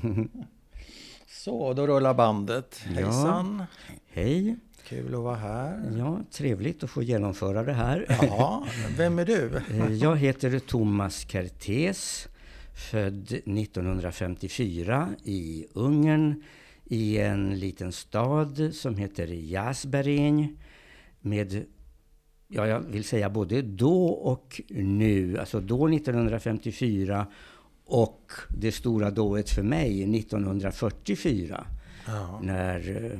Så, då rullar bandet. Hejsan! Hej! Kul att vara här. Ja, trevligt att få genomföra det här. Ja, vem är du? Eh, Jag heter Thomas Kertész, född 1954 i Ungern i en liten stad som heter Jasberény med, ja, jag vill säga både då och nu. Alltså då 1954 och det stora dået för mig 1944 Ja. när, eh,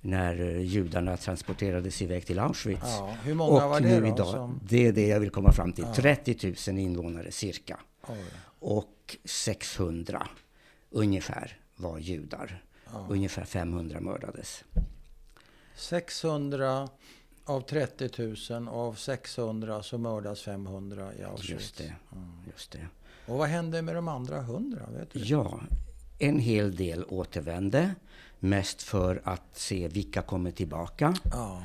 när judarna transporterades iväg till Auschwitz. Ja, hur många och var det nu idag, som- det är det jag vill komma fram till. Ja. 30 000 invånare cirka. Oj. Och 600 ungefär var judar. Ungefär 500 mördades. 600 av 30 000 och av 600 så mördas 500 i Auschwitz. Just det. Just det. Och vad hände med de andra 100? Vet du? Ja, en hel del återvände. Mest för att se vilka kommer tillbaka. Ja.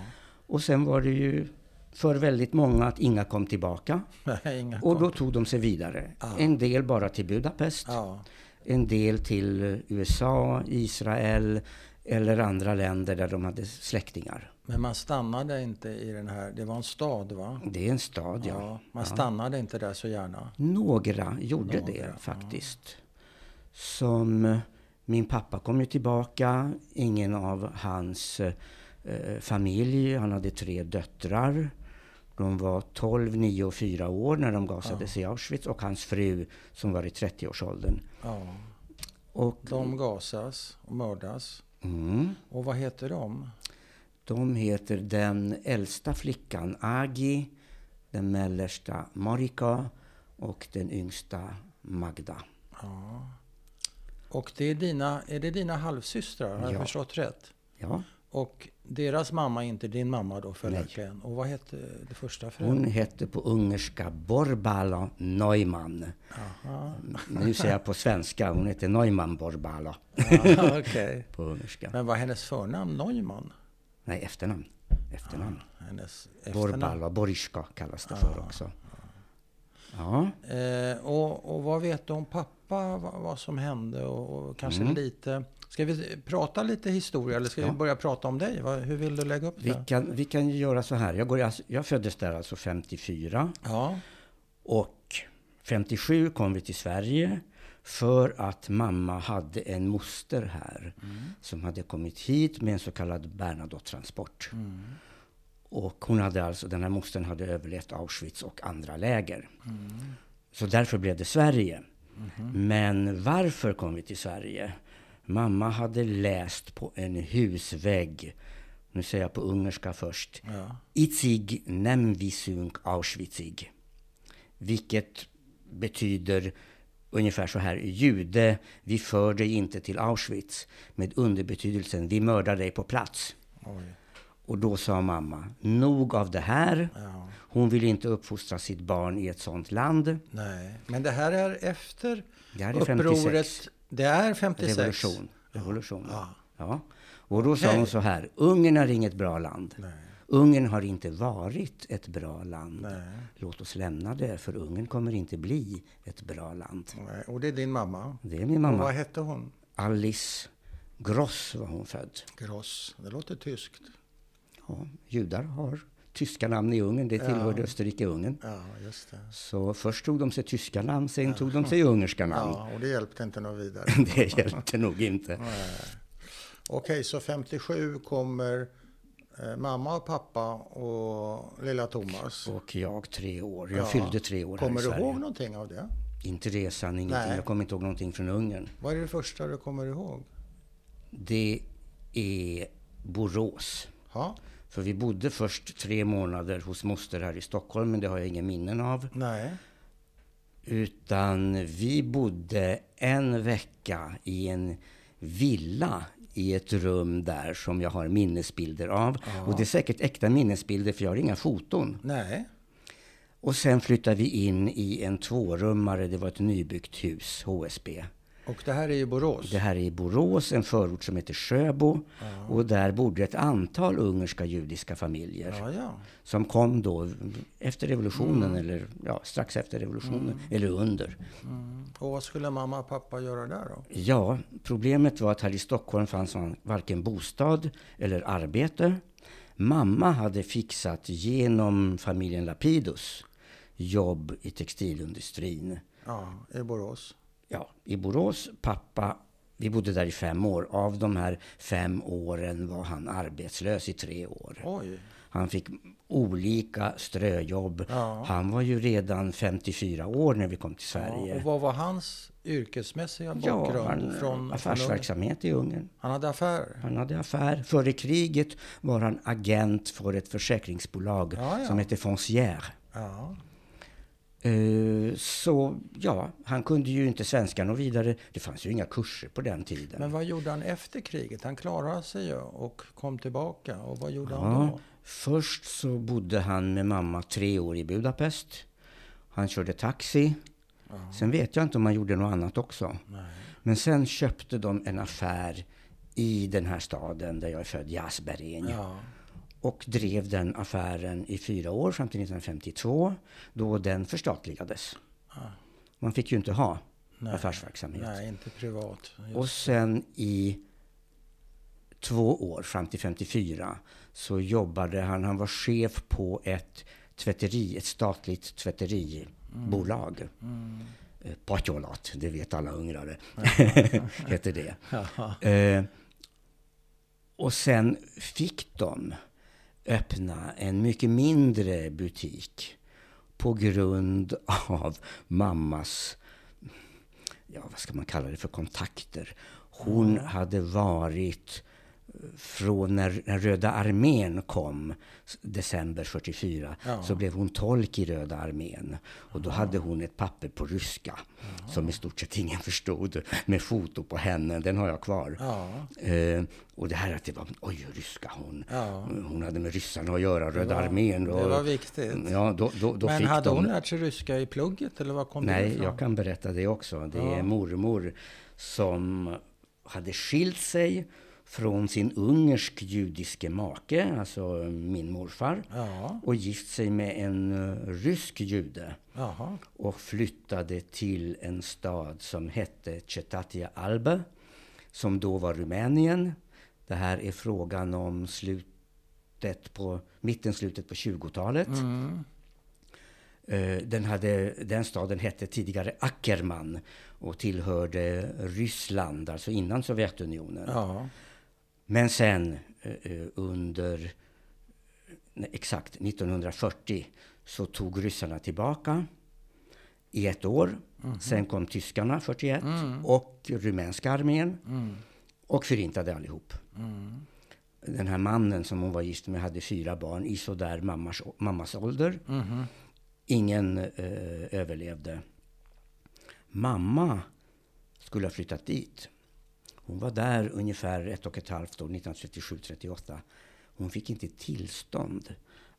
Och sen var det ju för väldigt många att inga kom tillbaka. Nej, inga Och då tog de sig vidare. Ja. En del bara till Budapest. Ja. En del till USA, Israel eller andra länder där de hade släktingar. Men man stannade inte i den här... Det var en stad, va? Det är en stad, ja. man stannade inte där så gärna. Några gjorde Några, det ja. faktiskt. Som eh, min pappa kom ju tillbaka. Ingen av hans eh, familj, han hade tre döttrar. De var 12, 9 och 4 år när de gasades i Auschwitz och hans fru som var i 30-årsåldern. Ja. Och De gasas och mördas. mm, Och vad heter de? De heter den äldsta flickan Agi, den mellersta Marika och den yngsta Magda. Ja. Och det är, dina, är det dina halvsystrar? Har jag Ja. förstått rätt? Ja, Och deras mamma är inte din mamma då följaktligen? Och vad hette det första hon föräldern? hette på ungerska Borbala Neumann. Aha. Nu säger jag på svenska, hon heter Neumann Borbala Ja, okej. på ungerska. Men var hennes förnamn Neumann? Nej, efternamn. Efternamn. Hennes efternamn? Borbala, Boriska kallas det för också. Ja, Eh, och, och vad vet du om pappa? Vad, vad som hände? Och, och kanske Mm. lite... Ska vi prata lite historia eller ska Ja. vi börja prata om dig? Hur vill du lägga upp vi det? kan, vi kan ju göra så här. Jag, går, jag föddes där alltså 54. Ja, Och 57 kom vi till Sverige för att mamma hade en moster här som hade kommit hit med en så kallad Bernadotte-transport. Och hon hade alltså, den här mostern hade överlevt Auschwitz och andra läger. Så därför blev det Sverige. Men varför kom vi till Sverige? Mamma hade läst på en husvägg, nu säger jag på ungerska först, ja. Itzig nemvisunk Auschwitzig. Vilket betyder ungefär så här. Jude, vi för dig inte till Auschwitz. Med underbetydelsen, vi mördar dig på plats. Oj. Och då sa mamma, nog av det här. Ja. Hon vill inte uppfostra sitt barn i ett sånt land. Nej, men det här är efter Det här är 56. upproret. Det är 56? Revolution. Revolution. Ja. Ja. Och då sa Okej. hon så här, Ungern är inget bra land. Nej. Ungern har inte varit ett bra land. Nej. Låt oss lämna det, för Ungern kommer inte bli ett bra land. Nej. Och det är din mamma? Det är min Och vad mamma. hette hon? Alice Gross var hon född. Gross. Det låter tyskt. Ja, judar har tyska namn i Ungern. Det tillhörde Ja. Österrike-Ungern. Ja, just det. Så först tog de sig tyska namn, sen tog de sig ungerska namn. Ja, och det hjälpte inte något vidare. Det hjälpte nog inte. Okej, så 57 kommer mamma och pappa och lilla Thomas. Och jag tre år. Jag Ja. fyllde tre år Kommer här i du Sverige. ihåg någonting av det? Inte resan, ingenting. Nej. Jag kommer inte ihåg någonting från Ungern. Vad är det första du kommer ihåg? Det är Borås. Ja, För vi bodde först tre månader hos moster här i Stockholm, men det har jag inga minnen av. nej. Utan vi bodde en vecka i en villa i ett rum där som jag har minnesbilder av. Och det är säkert äkta minnesbilder för jag har inga foton. Nej. Och sen flyttade vi in i en tvårummare, det var ett nybyggt hus, HSB. Och det här är i Borås? Det här är i Borås, en förort som heter Sjöbo. Ja. Och där bodde ett antal ungerska judiska familjer. Ja, ja. Som kom då efter revolutionen, Mm. eller ja, strax efter revolutionen, eller under. Mm. Och vad skulle mamma och pappa göra där då? Ja, problemet var att här i Stockholm fanns varken bostad eller arbete. Mamma hade fixat genom familjen Lapidus jobb i textilindustrin. Ja, i Borås. Ja, i Borås. Pappa, vi bodde där i fem år. Av de här fem åren var han arbetslös i tre år. Oj. Han fick olika ströjobb. Ja. Han var ju redan 54 år när vi kom till Ja, Sverige. och vad var hans yrkesmässiga Ja, bakgrund? han, från, affärsverksamhet i Ungern. Han hade affärer? Han hade affär. Före kriget var han agent för ett försäkringsbolag Ja, ja. som hette Foncière. Ja. Eh, Så ja, han kunde ju inte svenska något vidare. Det fanns ju inga kurser på den tiden. Men vad gjorde han efter kriget? Han klarade sig ju och kom tillbaka. Och vad gjorde Ja, han då? Först så bodde han med mamma tre år i Budapest. Han körde taxi. Ja. Sen vet jag inte om han gjorde något annat också. Nej. Men sen köpte de en affär i den här staden där jag är född, Jasberin. Ja. Och drev den affären i fyra år fram till 1952 då den förstatligades. Ja. Man fick ju inte ha Nej. affärsverksamhet. Nej, inte privat. Just. Och sen i två år fram till 54 så jobbade han, han var chef på ett tvätteri, ett statligt tvätteribolag. Mm. Eh, Patjolat, det vet alla ungrare, heter det. Eh, och sen fick de öppna en mycket mindre butik på grund av mammas, ja vad ska man kalla det för, kontakter. Hon hade varit från när, när Röda armén kom, december 44, Ja. så blev hon tolk i Röda armén. Och då hade hon ett papper på ryska, som i stort sett ingen förstod, med foto på henne. Den har jag kvar. Ja. Eh, och det här att det var, oj, ryska hon. Ja. Hon hade med ryssarna att göra, Röda var- armén. det Och, var viktigt. Ja, då, då, då Men hade de... hon lärt sig ryska i plugget eller var kom det Nej, jag kan berätta det också. Det Ja. är mormor som hade skilt sig från sin ungersk-judiske make, alltså min morfar, Ja, och gift sig med en eh, rysk jude jaha. och flyttade till en stad som hette Cetatia Albe, som då var Rumänien. Det här är frågan om slutet på, mitten, slutet på 20-talet. Mm. Eh, Den, hade, den staden hette tidigare Ackerman och tillhörde Ryssland, alltså innan Sovjetunionen. Ja. Men sen eh, eh, under exakt 1940 så tog ryssarna tillbaka i ett år. Sen kom tyskarna 41 och rumänska armén Mm. och förintade allihop. Mm. Den här mannen som hon var gift med hade fyra barn i sådär mammas, mammas ålder. Mhm. Ingen eh, överlevde. Mamma skulle ha flyttat dit. Hon var där ungefär ett och ett halvt år, 1937-38. Hon fick inte tillstånd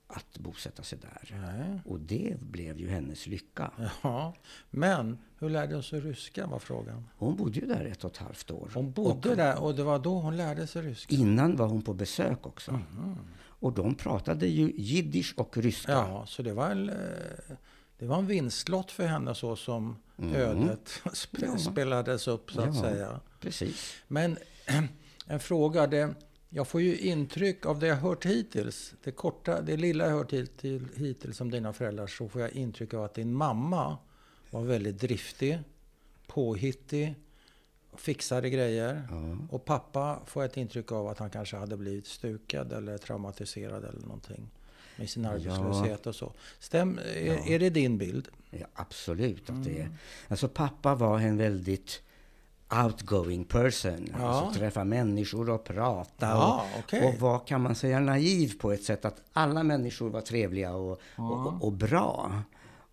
att bosätta sig där. Nej. Och det blev ju hennes lycka. Ja. Men hur lärde hon sig ryska var frågan. Hon bodde ju där ett och ett halvt år. Hon bodde och där och det var då hon lärde sig ryska. Innan var hon på besök också. Mhm. Och de pratade ju jiddisch och ryska. Ja, så det var en, eh, det var en vinstlott för henne så som ödet sp- Mm. Ja. spelades upp så att Ja. säga. Precis. Men en fråga. Det, jag får ju intryck av det jag hört hittills. Det korta, det lilla jag hört hittills, hittills om dina föräldrar så får jag intryck av att din mamma var väldigt driftig, påhittig, fixade grejer. Ja. Och pappa får jag ett intryck av att han kanske hade blivit stukad eller traumatiserad eller någonting. Med sin arbetslöshet och så. Stäm, är, Ja. är det din bild? Ja, absolut att det Mm. är. Alltså pappa var en väldigt outgoing person. Ja. Alltså träffa människor och prata. Ja, och, okej. och vad kan man säga, naiv på ett sätt att alla människor var trevliga och, och, och, och bra.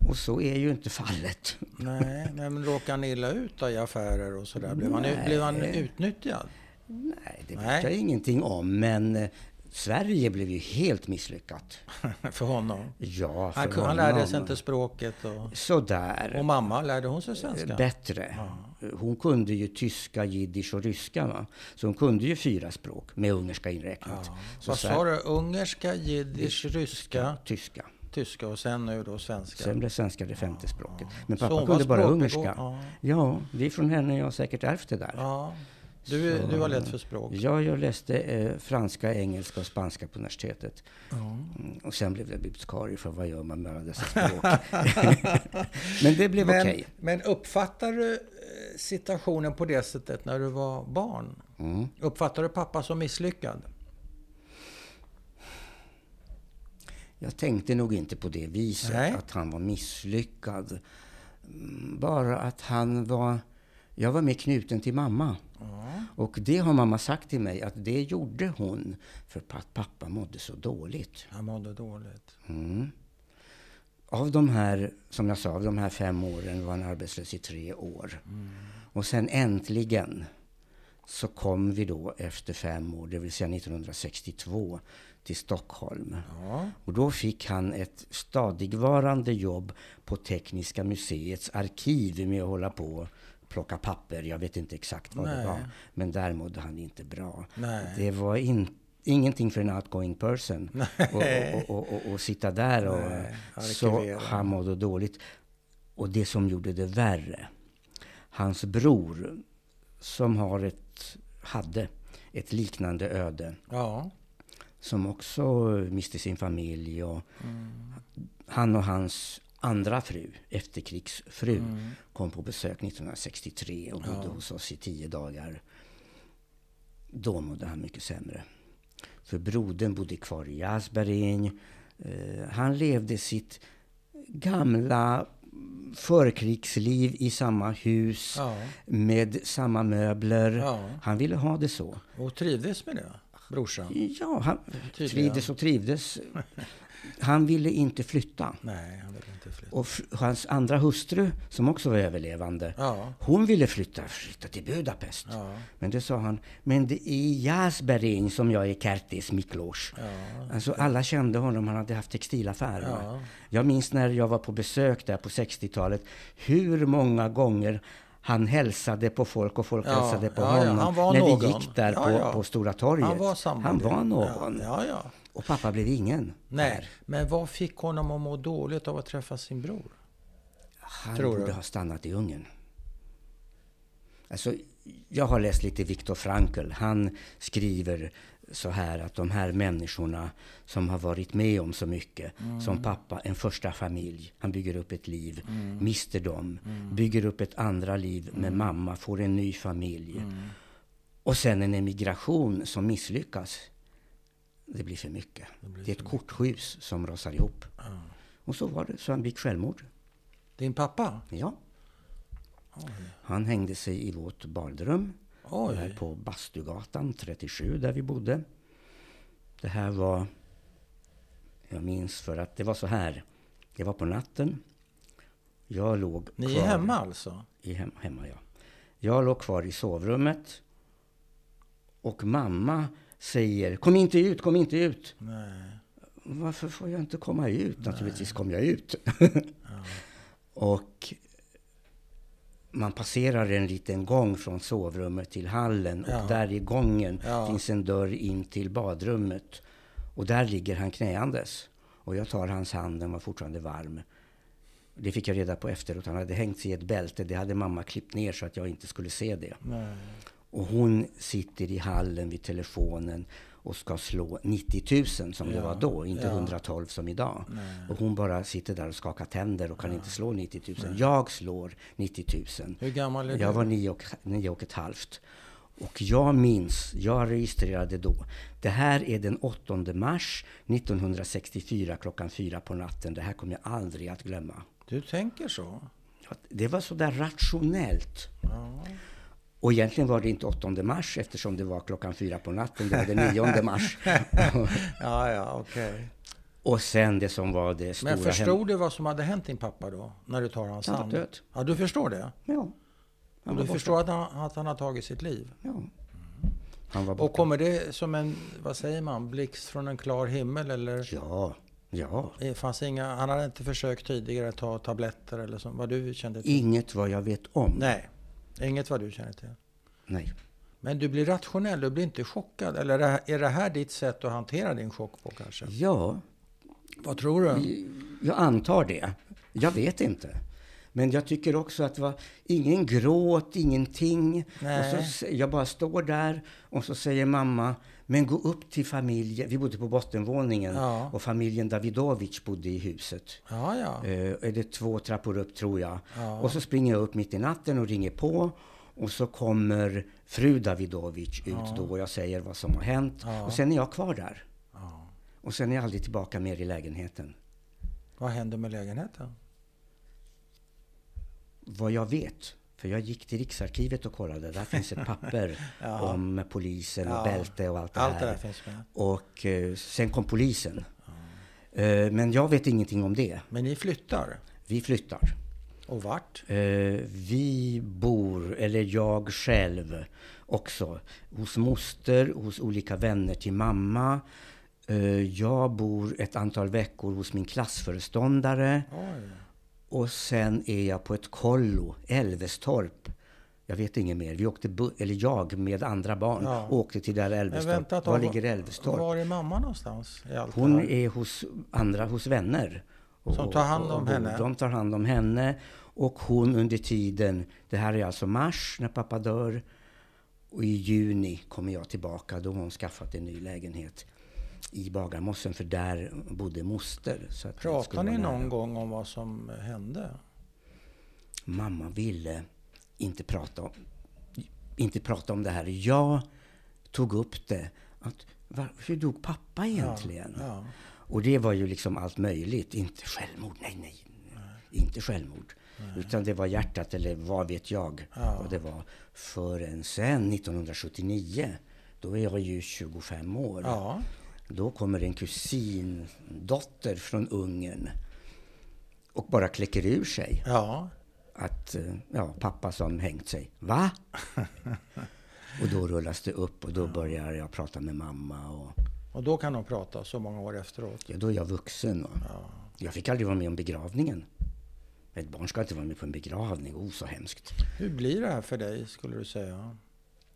Och så är ju inte fallet. Nej, men råkade han illa ut i affärer och sådär? Blev han, blev han utnyttjad? Nej, det vet jag ingenting om. Men eh, Sverige blev ju helt misslyckat. för honom? Ja, för Han, han lärde sig honom. inte språket och, Sådär. och mamma, lärde hon sig svenska? Bättre. Ja, Hon kunde ju tyska, jiddisch och ryska. Va? Så hon kunde ju fyra språk med ungerska inräknat. Ja. Så Vad sa du? Ungerska, jiddisch, ryska, Tyska. tyska och sen nu då svenska? Sen blev svenska det femte språket. Men pappa var kunde bara ungerska. Ja. Ja, det är från henne jag har säkert ärvt det där. ja. Du, Så- du har lätt för språk. Ja, jag läste eh, franska, engelska och spanska på universitetet. Ja. Mm, och sen blev jag bibliotekarie, för vad gör man med alla dessa språk? Men det blev okej. men uppfattar du situationen på det sättet när du var barn? Mm. Uppfattar du pappa som misslyckad? Jag tänkte nog inte på det viset, Nej. att han var misslyckad. Mm, Bara att han var... Jag var mer knuten till mamma. Ja. Och det har mamma sagt till mig, att det gjorde hon för att pappa mådde så dåligt. Han mådde dåligt. Mm. Av de här, som jag sa, av de här fem åren var han arbetslös i tre år. Och sen äntligen så kom vi då efter fem år, det vill säga 1962, till Stockholm. Ja. Och då fick han ett stadigvarande jobb på Tekniska museets arkiv med att hålla på plocka papper. Jag vet inte exakt vad Nej. det var. Men där mådde han inte bra. Nej. Det var in, ingenting för en outgoing person. Och, och, och, och, sitta där och... Nej, så han mådde dåligt. Och det som gjorde det värre. Hans bror, som har ett, hade ett liknande öde Ja. som också miste sin familj. Och Mm. Han och hans andra fru, efterkrigsfru, Mm. kom på besök 1963 och bodde Ja. hos oss i tio dagar. Då mådde han mycket sämre. För brodern bodde kvar i Asbergin. Eh, han levde sitt gamla förkrigsliv i samma hus Ja. med samma möbler. Ja. Han ville ha det så. Och trivdes med det, brorsan? Ja, han Tydligen. trivdes och trivdes. Han ville inte flytta. Nej, han ville inte flytta. Och hans andra hustru, som också var överlevande, Ja. hon ville flytta, flytta till Budapest. Ja. Men det sa han, men det är i Jasberin som jag är Kertis Miklos. Ja. Alltså alla kände honom, han hade haft textilaffär. va? Ja. Jag minns när jag var på besök där på 60-talet, hur många gånger han hälsade på folk och folk Ja, hälsade på ja, ja, honom han var när någon. vi gick där Ja, på, ja. på Stora torget. Han var samma. Han var någon. Ja, ja. Och pappa blev ingen. Nej, där. men vad fick honom att må dåligt av att träffa sin bror? Han Tror borde du? ha stannat i Ungern. Alltså, jag har läst lite Viktor Frankl. Han skriver så här att de här människorna som har varit med om så mycket, Mm. som pappa, en första familj, han bygger upp ett liv, Mm. mister dem, bygger upp ett andra liv med mamma, får en ny familj. Mm. Och sen en emigration som misslyckas. Det blir för mycket. Det, är ett korthus som rasar ihop. Och så var det, så han begick självmord. Din pappa? Ja. Han hängde sig i vårt badrum. Oj. Där på Bastugatan 37 där vi bodde. Det här var... Jag minns för att det var så här. Det var på natten. Jag låg Ni kvar är hemma alltså? I hem, hemma, ja. Jag låg kvar i sovrummet. Och mamma säger Kom inte ut, kom inte ut. Nej. Varför får jag inte komma ut? Naturligtvis kom jag ut. och man passerar en liten gång från sovrummet till hallen. Ja. Och där i gången Ja. finns en dörr in till badrummet. Och där ligger han knäandes. Och jag tar hans hand, den var fortfarande varm. Det fick jag reda på efteråt. Han hade hängt sig i ett bälte. Det hade mamma klippt ner så att jag inte skulle se det. Nej. Och hon sitter i hallen vid telefonen och ska slå 90 000 som det Ja, var då, inte ja. 112 som idag. Nej. Och hon bara sitter där och skakar tänder och kan inte slå 90 000. Jag slår 90 000. Hur gammal är Jag du? var nio och, nio och ett halvt. Och jag minns, jag registrerade då. Det här är den 8 mars 1964 klockan fyra på natten. Det här kommer jag aldrig att glömma. Du tänker så? Det var så där rationellt. Ja. Och egentligen var det inte 8 mars eftersom det var klockan fyra på natten. Det var den 9 mars. Ja, ja, okej. och sen det som var det stora... Men förstod du vad som hade hänt din pappa då? När du tar hans Han hand? död. Ja, du förstår det? Ja. Han du förstår att han, att han har tagit sitt liv? Ja. Han var Och kommer det som en, vad säger man, blixt från en klar himmel eller? Ja. Ja. Det fanns inga, han hade inte försökt tidigare ta tabletter eller så, vad du kände till? Inget vad jag vet om. Nej. Inget vad du känner till? Nej. Men du blir rationell, du blir inte chockad? Eller är det här, ditt sätt att hantera din chock på kanske? Ja, Vad tror du? jag antar det. Jag vet inte. Men jag tycker också att det var ingen gråt, ingenting. Nej. Och så, jag bara står där och så säger mamma, men gå upp till familjen. Vi bodde på bottenvåningen Ja. och familjen Davidovic bodde i huset. Ja, ja. Eh, är det två trappor upp tror jag. Ja. Och så springer jag upp mitt i natten och ringer på. Och så kommer fru Davidovic ut då och jag säger vad som har hänt. Ja. Och sen är jag kvar där. ja. Och sen är jag aldrig tillbaka mer i lägenheten. Vad händer med lägenheten? Vad jag vet, för jag gick till Riksarkivet och kollade. Där finns ett papper Ja. om polisen och Ja. bälte och allt det Allt här. det. Och eh, sen kom polisen. Eh, men jag vet ingenting om det. Men ni flyttar? Vi flyttar. Och vart? Eh, vi bor, eller jag själv också, hos moster, hos olika vänner till mamma. Eh, jag bor ett antal veckor hos min klassföreståndare. Oj. Och sen är jag på ett kollo, Älvestorp. Jag vet inget mer. Vi åkte eller jag med andra barn Ja. åkte till där Älvestorp. vänta Var ligger Älvestorp? Var är mamma någonstans Hon är hos andra, hos vänner. Och- Som tar hand om och- och- henne? De tar hand om henne. Och hon under tiden, det här är alltså mars när pappa dör. Och i juni kommer jag tillbaka. Då har hon skaffat en ny lägenhet i Bagarmossen. För där bodde moster. Så skulle ni någon gång om vad som hände? Mamma ville inte prata om, inte prata om det här. Jag tog upp det. Att, var, hur dog pappa egentligen? Ja. Och det var ju liksom allt möjligt. Inte självmord, nej, nej. Inte självmord. Utan det var hjärtat eller vad vet jag Ja. vad det var. Förrän sen 1979, då är jag ju 25 år. ja. Då kommer en kusindotter från Ungern och bara kläcker ur sig Ja. att eh, ja, pappa som hängt sig. Va? och då rullas det upp och då börjar jag prata med mamma. Och, Och då kan de prata så många år efteråt. ja, då är jag vuxen. Och, Ja. Jag fick aldrig vara med om begravningen. Ett barn ska inte vara med på en begravning. Oh, så hemskt. Hur blir det här för dig, skulle du säga?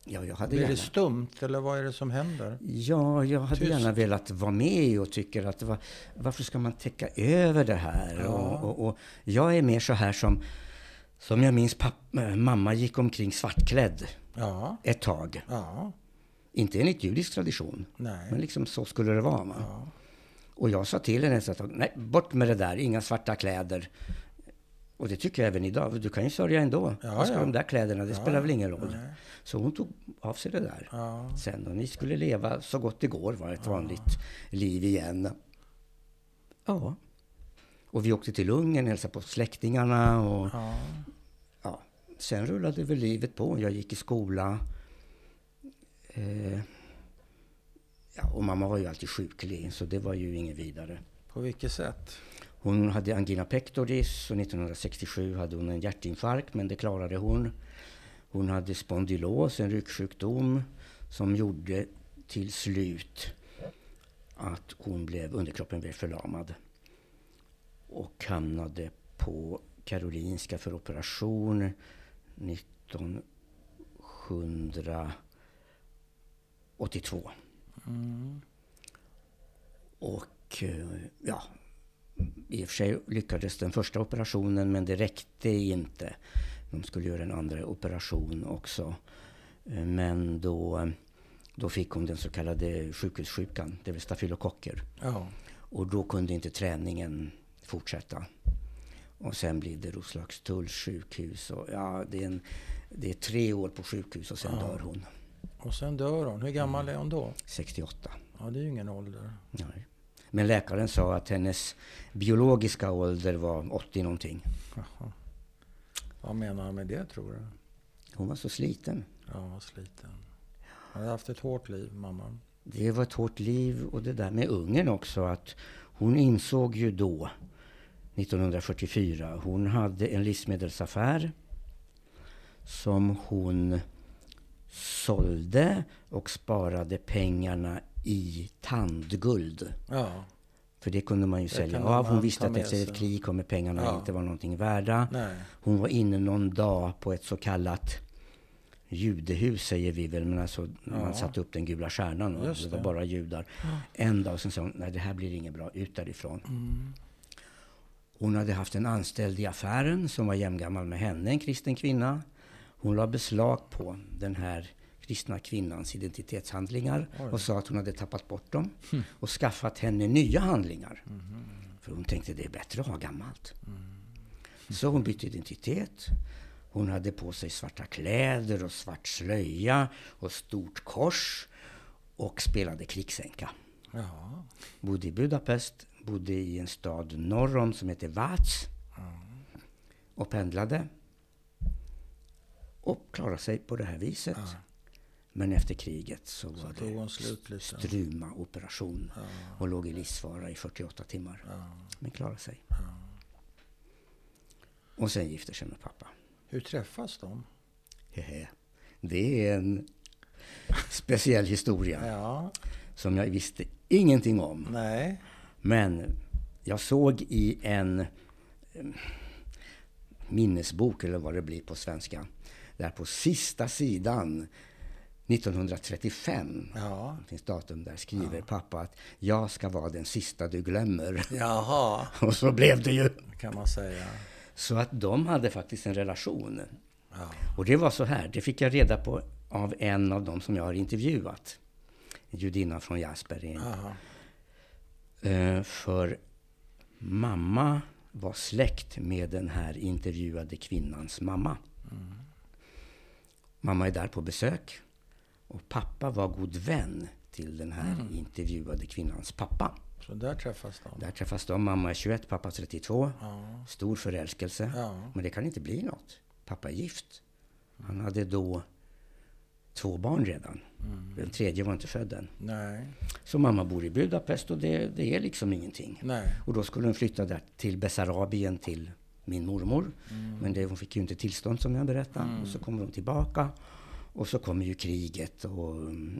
Ja, jag hade Blir gärna, det stumt, eller vad är det som händer? ja, jag hade Tyst? gärna velat vara med och tycker att var, varför ska man täcka över det här? Ja. Och, och, och jag är mer så här som, som jag minns papp, äh, mamma gick omkring svartklädd Ja. ett tag. Ja. Inte enligt judisk tradition, Nej. men liksom så skulle det vara. Va? Ja. Och jag sa till henne ett tag, nej, bort med det där, inga svarta kläder. Och det tycker jag även idag. Du kan ju sörja ändå. Ja, Vad ska ja. de där kläderna? Det Ja, spelar väl ingen roll. nej. Så hon tog av sig det där. Ja. Sen och ni skulle leva så gott det går, var ett vanligt liv igen. Ja. Och vi åkte till Ungern, hälsade på släktingarna och Ja. ja, sen rullade väl livet på. Jag gick i skola. Eh, ja, och mamma var ju alltid sjuklig, så det var ju inget vidare. På vilket sätt? Hon hade angina pectoris och 1967 hade hon en hjärtinfarkt, men det klarade hon. Hon hade spondylos, en rygsjukdom, som gjorde till slut att hon blev, underkroppen blev förlamad. Och hamnade på Karolinska för operation 1982. Mm. Och eh, ja, i och för sig lyckades den första operationen men det räckte inte. De skulle göra en andra operation också. Eh, Men då, då fick hon den så kallade sjukhussjukan, det vill stafylokocker. Ja. Och då kunde inte träningen fortsätta. Och sen blir det Roslagstulls sjukhus. Och ja, det, är en, det är tre år på sjukhus och sen Ja. dör hon. Och sen dör hon. Hur gammal är hon då? 68. Ja, det är ju ingen ålder. Nej. Men läkaren sa att hennes biologiska ålder var 80 någonting. Jaha. Vad menar han med det, tror du? Hon var så sliten. Ja, sliten. Hon hade haft ett hårt liv, mamman. Det var ett hårt liv och det där med ungen också att hon insåg ju då 1944, hon hade en livsmedelsaffär som hon sålde och sparade pengarna i tandguld. Ja, För det kunde man ju Det sälja av. Hon visste att efter ett krig kommer pengarna Ja. inte vara någonting värda. nej. Hon var inne någon dag på ett så kallat judehus säger vi väl, men alltså Ja. man satte upp den gula stjärnan och Just det var det. bara judar. En dag sen sa hon, nej det här blir inget bra, ut därifrån. Mm. Hon hade haft en anställd i affären som var jämngammal med henne, en kristen kvinna. Hon la beslag på den här kristna kvinnans identitetshandlingar Oj. och sa att hon hade tappat bort dem och skaffat henne nya handlingar. För hon tänkte det är bättre att ha gammalt. Så hon bytte identitet. Hon hade på sig svarta kläder och svart slöja och stort kors och spelade krigsänka. Jaha. Bodde i Budapest, bodde i en stad norr om som heter Vats. Och pendlade. Och klarade sig på det här viset. Ja. Men efter kriget så Så var det slut lite. struma-operation Ja. och låg i livsfara i 48 timmar. Ja. Men klarade sig. Och sen gifte sig med pappa. Hur träffas de? Hehe. Det är en speciell historia Ja. som jag visste ingenting om. Nej. Men jag såg i en eh, minnesbok, eller vad det blir på svenska, där på sista sidan 1935, Ja. det finns datum där, skriver pappa att jag ska vara den sista du glömmer. Jaha, Och så blev det ju. kan man säga. Så att de hade faktiskt en relation. Ja. Och det var så här, det fick jag reda på av en av dem som jag har intervjuat. En judinna från Jasper. Eh, för mamma var släkt med den här intervjuade kvinnans mamma. Mamma är där på besök. Och pappa var god vän till den här intervjuade kvinnans pappa. Så där träffas de. Där träffas de. Mamma är 21, pappa 32. Ja. Stor förälskelse. Ja. Men det kan inte bli något. Pappa är gift. Han hade då två barn redan. Den tredje var inte född än. Nej. Så mamma bor i Budapest och det, det är liksom ingenting. Nej. Och då skulle hon flytta där till Bessarabien till min mormor. Men det, hon fick ju inte tillstånd som jag berättade. Och så kommer hon tillbaka. Och så kommer ju kriget och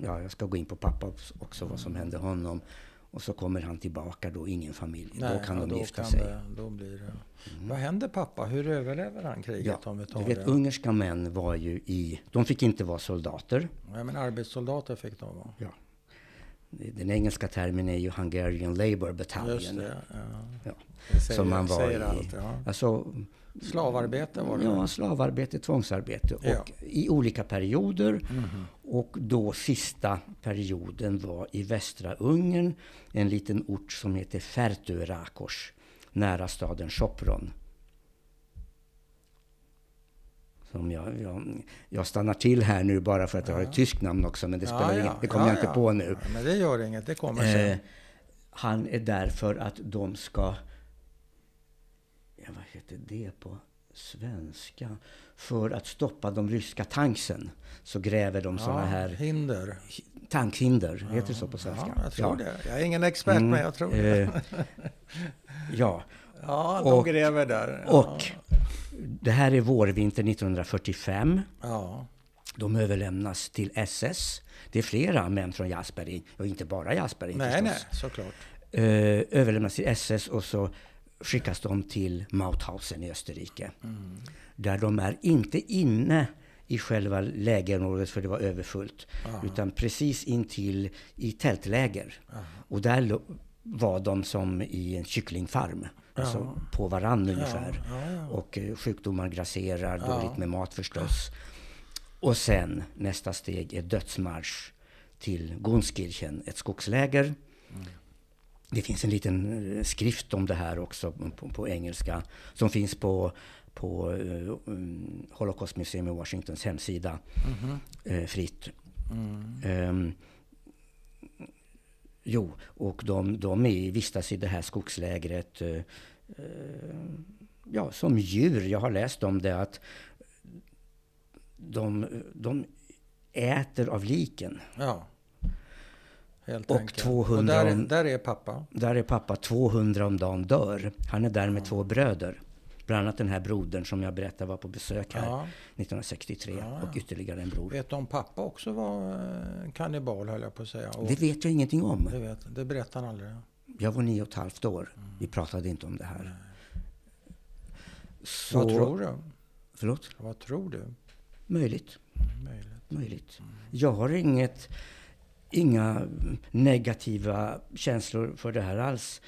ja, jag ska gå in på pappa också vad som hände honom. Och så kommer han tillbaka då, ingen familj. Nej. då kan de gifta kan sig. Det, då blir det. Vad händer pappa? Hur överlever han kriget Ja, om vi tar du vet, det? ungerska män var ju i... De fick inte vara soldater. Ja, men arbetssoldater fick de vara. Ja. Den engelska termen är ju Hungarian Labour Battalion. Just det. Ja. Ja. Det säger, Som man var säger i. allt. Ja. Alltså, Slavarbete var det? Ja, slavarbete, tvångsarbete. Ja. Och i olika perioder. Mhm. Och då sista perioden var i västra Ungern, en liten ort som heter Ferturakos, nära staden Sopron. Som jag, jag, jag stannar till här nu bara för att jag har ett tyskt namn också, men det spelar inget, det kommer jag inte på nu. Ja, men det gör inget, det kommer Eh, sen. han är där för att de ska... Ja, vad heter det på svenska? För att stoppa de ryska tanksen så gräver de ja, här Hinder. tankhinder. Heter det så på svenska? Ja, jag tror ja. det. Jag är ingen expert, Mm, men jag tror det. eh, ja, Ja, de och- gräver där. Ja. och det här är vårvinter 1945. Ja. De överlämnas till SS. Det är flera män från Jasperin, och inte bara Jasperin Nej, förstås. nej, såklart. eh, överlämnas till SS och så skickas de till Mauthausen i Österrike. Där de är inte inne i själva lägerområdet för det var överfullt. Utan precis intill i tältläger. Och där var de som i en kycklingfarm. Alltså på varann ungefär. ja, ja. Och eh, sjukdomar grasserar, Ja. dåligt med mat förstås. Och sen nästa steg är dödsmarsch till Gunskirchen, ett skogsläger. Det finns en liten eh, skrift om det här också på, på engelska som finns på, på uh, um, Holocaust Museum i Washingtons hemsida eh, fritt. Ehm, jo, och de, de är, vistas i det här skogslägret eh, ja, som djur. Jag har läst om det att de, de äter av liken. Ja. Helt Och enkelt. 200 Och där, är- om- där är pappa. Där är pappa 200 om dagen dör. Han är där med två bröder. Bland annat den här brodern som jag berättade var på besök här Ja. 1963. Ja, Och ytterligare en bror. Vet du om pappa också var eh, kannibal, höll jag på att säga. Och Det vet jag ingenting om. det, vet, det berättar han aldrig. Jag var nio och ett halvt år. Vi pratade inte om det här. Så, Vad tror du? Förlåt? Vad tror du? Möjligt. Möjligt. Möjligt. Jag har inget, inga negativa känslor för det här alls.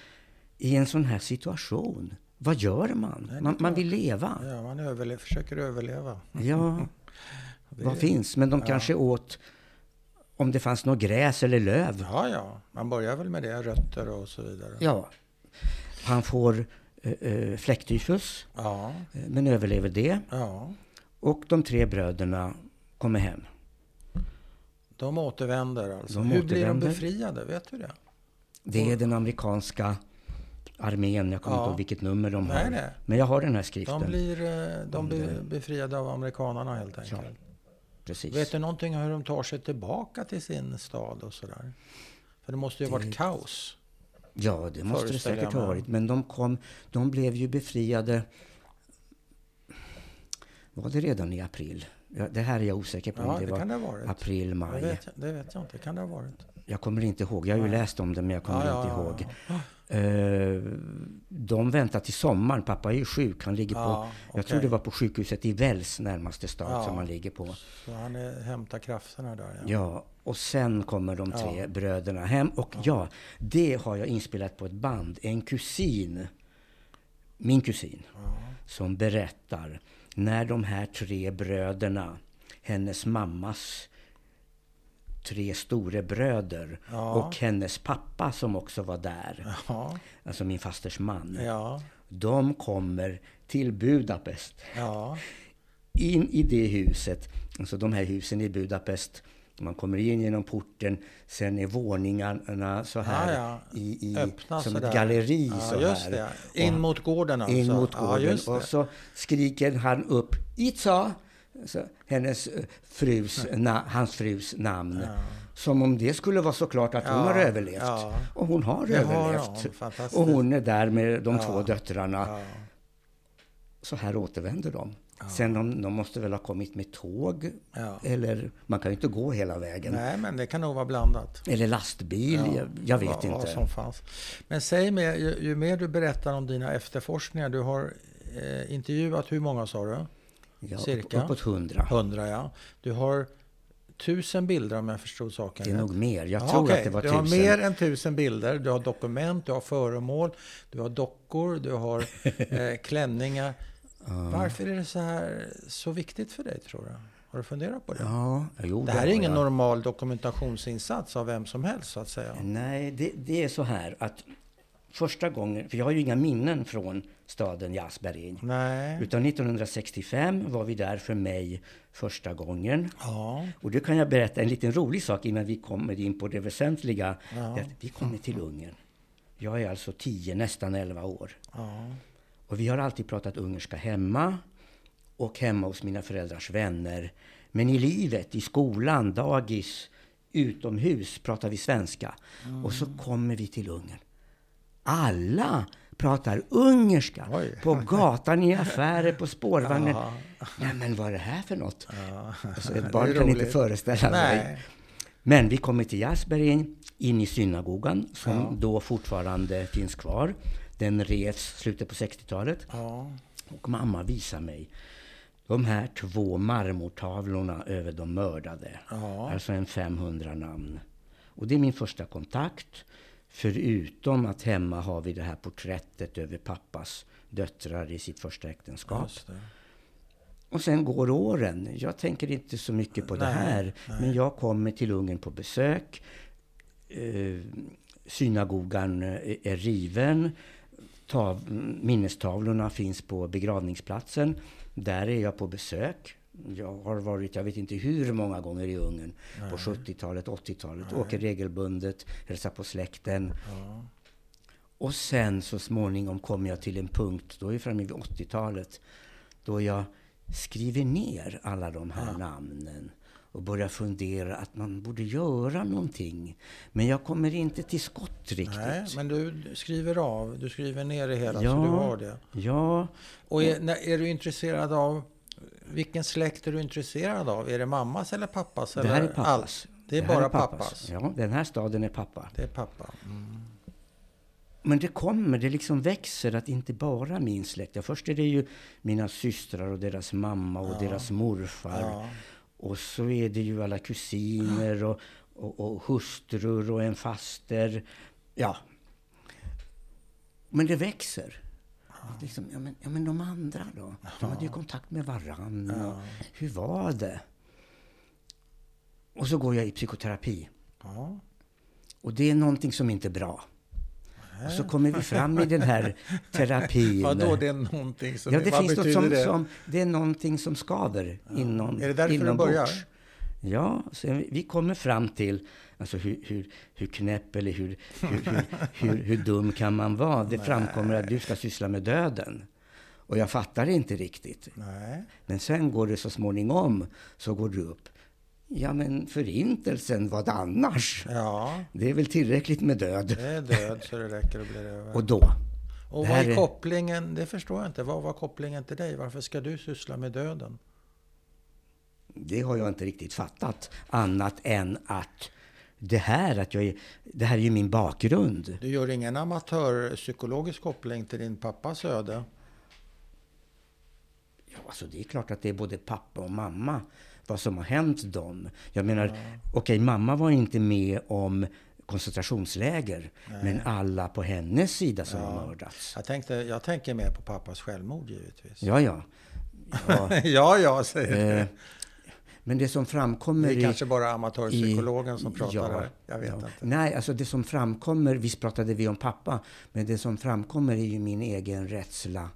I en sån här situation, vad gör man? Man, man vill leva. Ja, man överle- försöker överleva. Ja, Det- vad finns? Men de ja. kanske åt om det fanns något gräs eller löv. Ja, ja. Man börjar väl med det. Rötter och så vidare. Ja. Han får eh, eh, fläcktyfus, Ja. eh, men överlever det. ja. Och de tre bröderna kommer hem. De återvänder alltså. De Hur blir de återvänder. befriade? Vet du det? Det är den amerikanska armén. Jag kommer Ja. inte ihåg vilket nummer de Nej, har. nej. Men jag har den här skriften. De blir eh, de blir befriade av amerikanerna helt enkelt. Precis. Vet du någonting om hur de tar sig tillbaka till sin stad och sådär? För det måste ju ha Det- varit kaos. Ja, det måste det säkert ha varit. Men de, kom, de blev ju befriade... Var det redan i april? Ja, det här är jag osäker på Ja, om det det var det april, Det maj. vet, jag, det vet jag inte. Kan det ha varit? Jag kommer inte ihåg. Jag har ju Nej. läst om det, men jag kommer Ja, inte ihåg. Eh, de väntar till sommaren. Pappa är ju sjuk. Han ligger på... Ja, Jag tror det var på sjukhuset i Wells, närmaste stad, som han ligger på. Så han är, hämtar krafterna där. Ja. Ja, och sen kommer de tre bröderna hem. Och ja. det har jag inspelat på ett band. En kusin, min kusin, som berättar när de här tre bröderna, hennes mammas tre storebröder Ja. och hennes pappa som också var där, Ja, alltså min fasters man. ja, De kommer till Budapest ja, in i det huset, alltså de här husen i Budapest, man kommer in genom porten, sen är våningarna så här Ja, ja. i, i Öppna som ett galleri ja, så här. det. In mot gården alltså. in mot gården. just och så skriker han upp Itza! Så hennes eh, frus, na, hans frus namn. Ja. Som om det skulle vara så klart att hon Ja, har överlevt. Och hon har Det har överlevt. hon, fantastiskt. och hon är där med de två döttrarna. Så här återvänder de. Sen de, de måste väl ha kommit med tåg. ja. Eller man kan ju inte gå hela vägen. Nej, men det kan nog vara blandat. Eller lastbil. Ja, jag, jag vet vad, inte. Vad som fanns. Men säg mig, ju, ju mer du berättar om dina efterforskningar. Du har eh, intervjuat, hur många sa du? ja, cirka. Uppåt hundra. Hundra ja. Du har tusen bilder om jag förstod saken Det är rätt. nog mer. Jag Ja, tror okej. att det var du tusen. har mer än tusen bilder. Du har dokument, du har föremål, du har dockor, du har eh, klänningar. Varför är det så här så viktigt för dig tror du? Har du funderat på det? Ja, jo, det här är ingen jag. normal dokumentationsinsats av vem som helst så att säga. Nej, det, det är så här att första gången, för jag har ju inga minnen från staden Jasberg. Nej. Utan 1965 var vi där för mig första gången. Ja. Och det kan jag berätta en liten rolig sak innan vi kommer in på det väsentliga. Ja. Det vi kommer till Ungern. Jag är alltså 10, nästan 11 år. ja. Och vi har alltid pratat ungerska hemma och hemma hos mina föräldrars vänner. Men i livet, i skolan, dagis, utomhus pratar vi svenska. Och så kommer vi till Ungern. Alla pratar ungerska. Oj. På gatan, i affärer, på spårvagnen. Ja. Nej, men vad är det här för något? Ja. Alltså, ett barn kan inte föreställa sig. Nej. Men vi kommer till Jasbergen, in i synagogan, som Ja. då fortfarande finns kvar. Den revs slutet på 60-talet. Ja. Och mamma visar mig de här två marmortavlorna över de mördade. Ja. Alltså en 500 namn. Och det är min första kontakt. Förutom att hemma har vi det här porträttet över pappas döttrar i sitt första äktenskap. Det. Och sen går åren. Jag tänker inte så mycket på det Nej, här. nej. Men jag kommer till Ungern på besök. Eh, synagogan eh, är riven. Tav, minnestavlorna finns på begravningsplatsen. Där är jag på besök. Jag har varit, jag vet inte hur många gånger i Ungern. På 70-talet, 80-talet. Åker regelbundet, hälsar på släkten. Ja. Och sen så småningom kommer jag till en punkt, då är vi framme vid 80-talet, då jag skriver ner alla de här namnen och börjar fundera att man borde göra någonting. Men jag kommer inte till skott riktigt. Nej, men du skriver av. Du skriver ner det hela så Ja. du har det. Ja, Och är, är du intresserad av... Vilken släkt är du intresserad av? Är det mammas eller pappas? det eller här är pappas. allt? Det är här bara pappas. Ja, den här staden är pappa. Det är pappa. Mm. Men det kommer, det liksom växer att inte bara min släkt. Ja, först är det ju mina systrar och deras mamma och Ja. deras morfar. Ja. Och så är det ju alla kusiner och, och, och hustrur och en faster. Ja. Men det växer. Liksom, ja, men, ja, men de andra då? De hade ju kontakt med varann. Och hur var det? Och så går jag i psykoterapi. Ja. Och det är någonting som inte är bra. Och så kommer vi fram i den här terapin. Vadå, det är någonting som... Ja, det finns något som, det? som... Det är någonting som skaver inom Är det därför det inombords. börjar? Ja, så vi- kommer fram till alltså hur, hur, hur knäpp eller hur, hur, hur, hur, hur dum kan man vara? Det framkommer att du ska syssla med döden. Och jag fattar inte riktigt. Nej. Men sen går det så småningom, så går det upp. Ja, men förintelsen, vad annars? Ja, Det är väl tillräckligt med död. det är död så det räcker och blir över. Och då? Och vad är- kopplingen? Det förstår jag inte. Vad var kopplingen till dig? Varför ska du syssla med döden? Det har jag inte riktigt fattat. Annat än att det här, att jag är, det här är ju min bakgrund. Du gör ingen amatörpsykologisk koppling till din pappas öde? Ja, alltså det är klart att det är både pappa och mamma, vad som har hänt dem. Jag menar, okej, mamma var inte med om koncentrationsläger, men alla på hennes sida som har mördats. Jag, tänkte, jag tänker mer på pappas självmord givetvis. Ja, ja. ja ja, ja, säger eh, men det som framkommer Det är i- kanske bara amatörpsykologen som pratar ja, här. Jag vet ja. inte. Nej, alltså det som framkommer, visst pratade vi om pappa, men det som framkommer är ju min egen rädsla.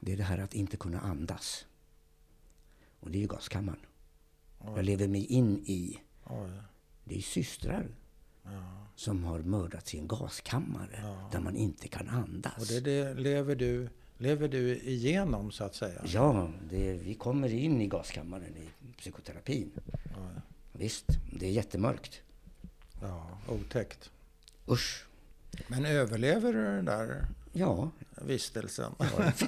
Det är det här att inte kunna andas. Och det är ju gaskammaren. Jag lever mig in i, Oj. det är systrar som har mördats i en gaskammare där man inte kan andas. Och det, det lever, du, lever du igenom så att säga? Ja, det, vi kommer in i gaskammaren i psykoterapin. Ja, Visst, det är jättemörkt. ja otäckt. Usch. Men överlever du den där Ja, vistelsen?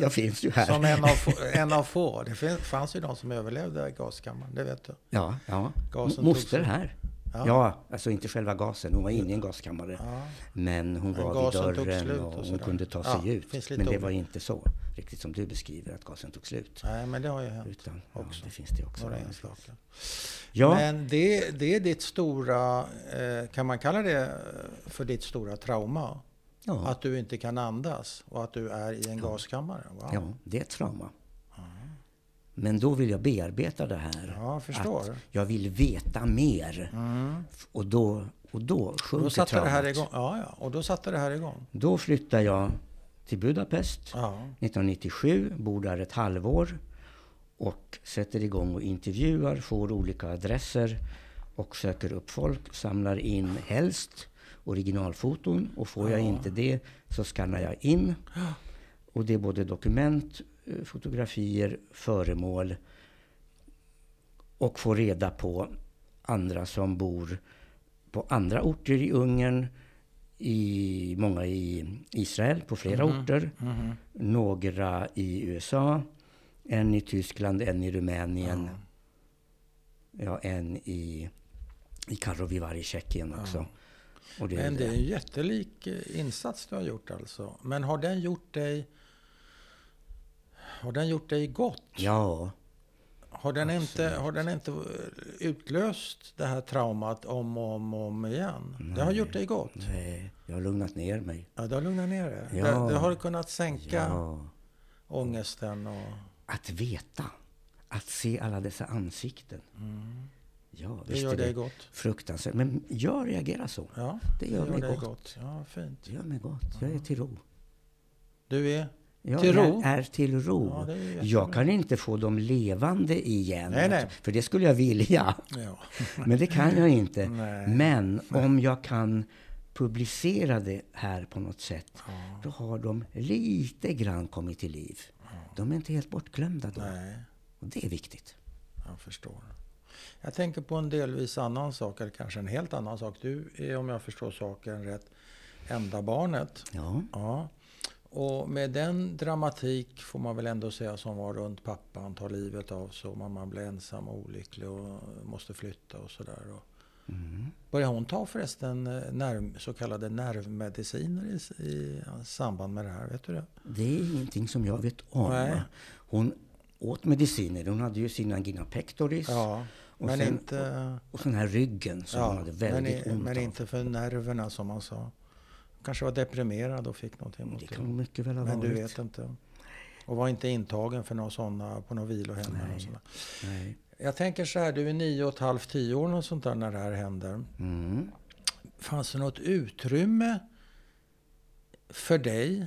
jag finns ju här. Som en av, få- en av få. Det fanns ju de som överlevde gaskammaren, det vet du. Ja, ja. Gasen Moster här. Ja. Ja. alltså inte själva gasen. Hon var inne i en gaskammare. Ja. Men hon Men var vid dörren och, och hon kunde ta Ja, sig ut. finns lite Men det var inte så, riktigt som du beskriver, att gasen tog slut. Nej, men det har ju hänt. Utan, ja, också. det finns det också. Några Ja, enstaka. Ja, Men det, det är ditt stora, eh, kan man kalla det för ditt stora trauma? Ja, Att du inte kan andas och att du är i en gaskammare? Wow. ja, det är ett trauma. Men då vill jag bearbeta det här. Ja, jag förstår. Jag vill veta mer. Mm. Och då, och då sjunker Då satte det här traumat. igång. Ja, ja. Och då satte det här igång. Då flyttar jag till Budapest. Ja. 1997, bor där ett halvår och sätter igång och intervjuar, får olika adresser och söker upp folk, samlar in helst originalfoton och får jag inte det så skannar jag in. Och det är både dokument, eh, fotografier, föremål och får reda på andra som bor på andra orter i Ungern, i, många i Israel, på flera orter. Mhm. Några i USA, en i Tyskland, en i Rumänien. Ja, en i, i Karlovy Vary Tjeckien också. Det, Men det är en jättelik eh, insats du har gjort alltså. Men har den gjort dig... Har den gjort dig gott? Ja, Har den, inte, har den inte eh, utlöst det här traumat om och om, om igen? Det har gjort dig gott? nej, jag har lugnat ner mig. Ja, det har lugnat ner det. Ja. Det, det har kunnat sänka Ja, ångesten och... att veta, att se alla dessa ansikten. Ja. Det gör dig det gott. fruktansvärt. Men jag reagerar så. Ja, Det gör mig dig gott. Ja, fint. Det gör mig gott. Jag är till ro. Du är... Jag Till ro? är, är till ro. Ja, det är jag kan inte få dem levande igen. Nej, nej. För det skulle jag vilja. Ja. Men det kan jag inte. Nej. Men om jag kan publicera det här på något sätt, då har de lite grann kommit till liv. De är inte helt bortglömda då. Nej, Och det är viktigt. jag förstår. Jag tänker på en delvis annan sak, eller kanske en helt annan sak. Du är, om jag förstår saken rätt, enda barnet. Ja, Ja. Och med den dramatik, får man väl ändå säga, som var runt pappan tar livet av och mamman blir ensam och olycklig och måste flytta och sådär. Och Började hon ta förresten eh, nerv, så kallade nervmediciner i, i samband med det här? Vet du det? Det är ingenting som jag vet om. Nej. Hon åt mediciner. Hon hade ju sin angina pectoris. Ja, och, men sen, inte... och, och den här ryggen som Ja, hade men, väldigt i- ont men av. inte för nerverna som man sa. Kanske var deprimerad och fick någonting Det mot kan hon mycket väl ha Men varit. du vet inte. Och var inte intagen för några sådana, på några vilohem eller Nej. något sånt där. Nej. Jag tänker så här, du är nio och ett halvt, tio år och sånt där när det här händer. Mm. Fanns det något utrymme för dig?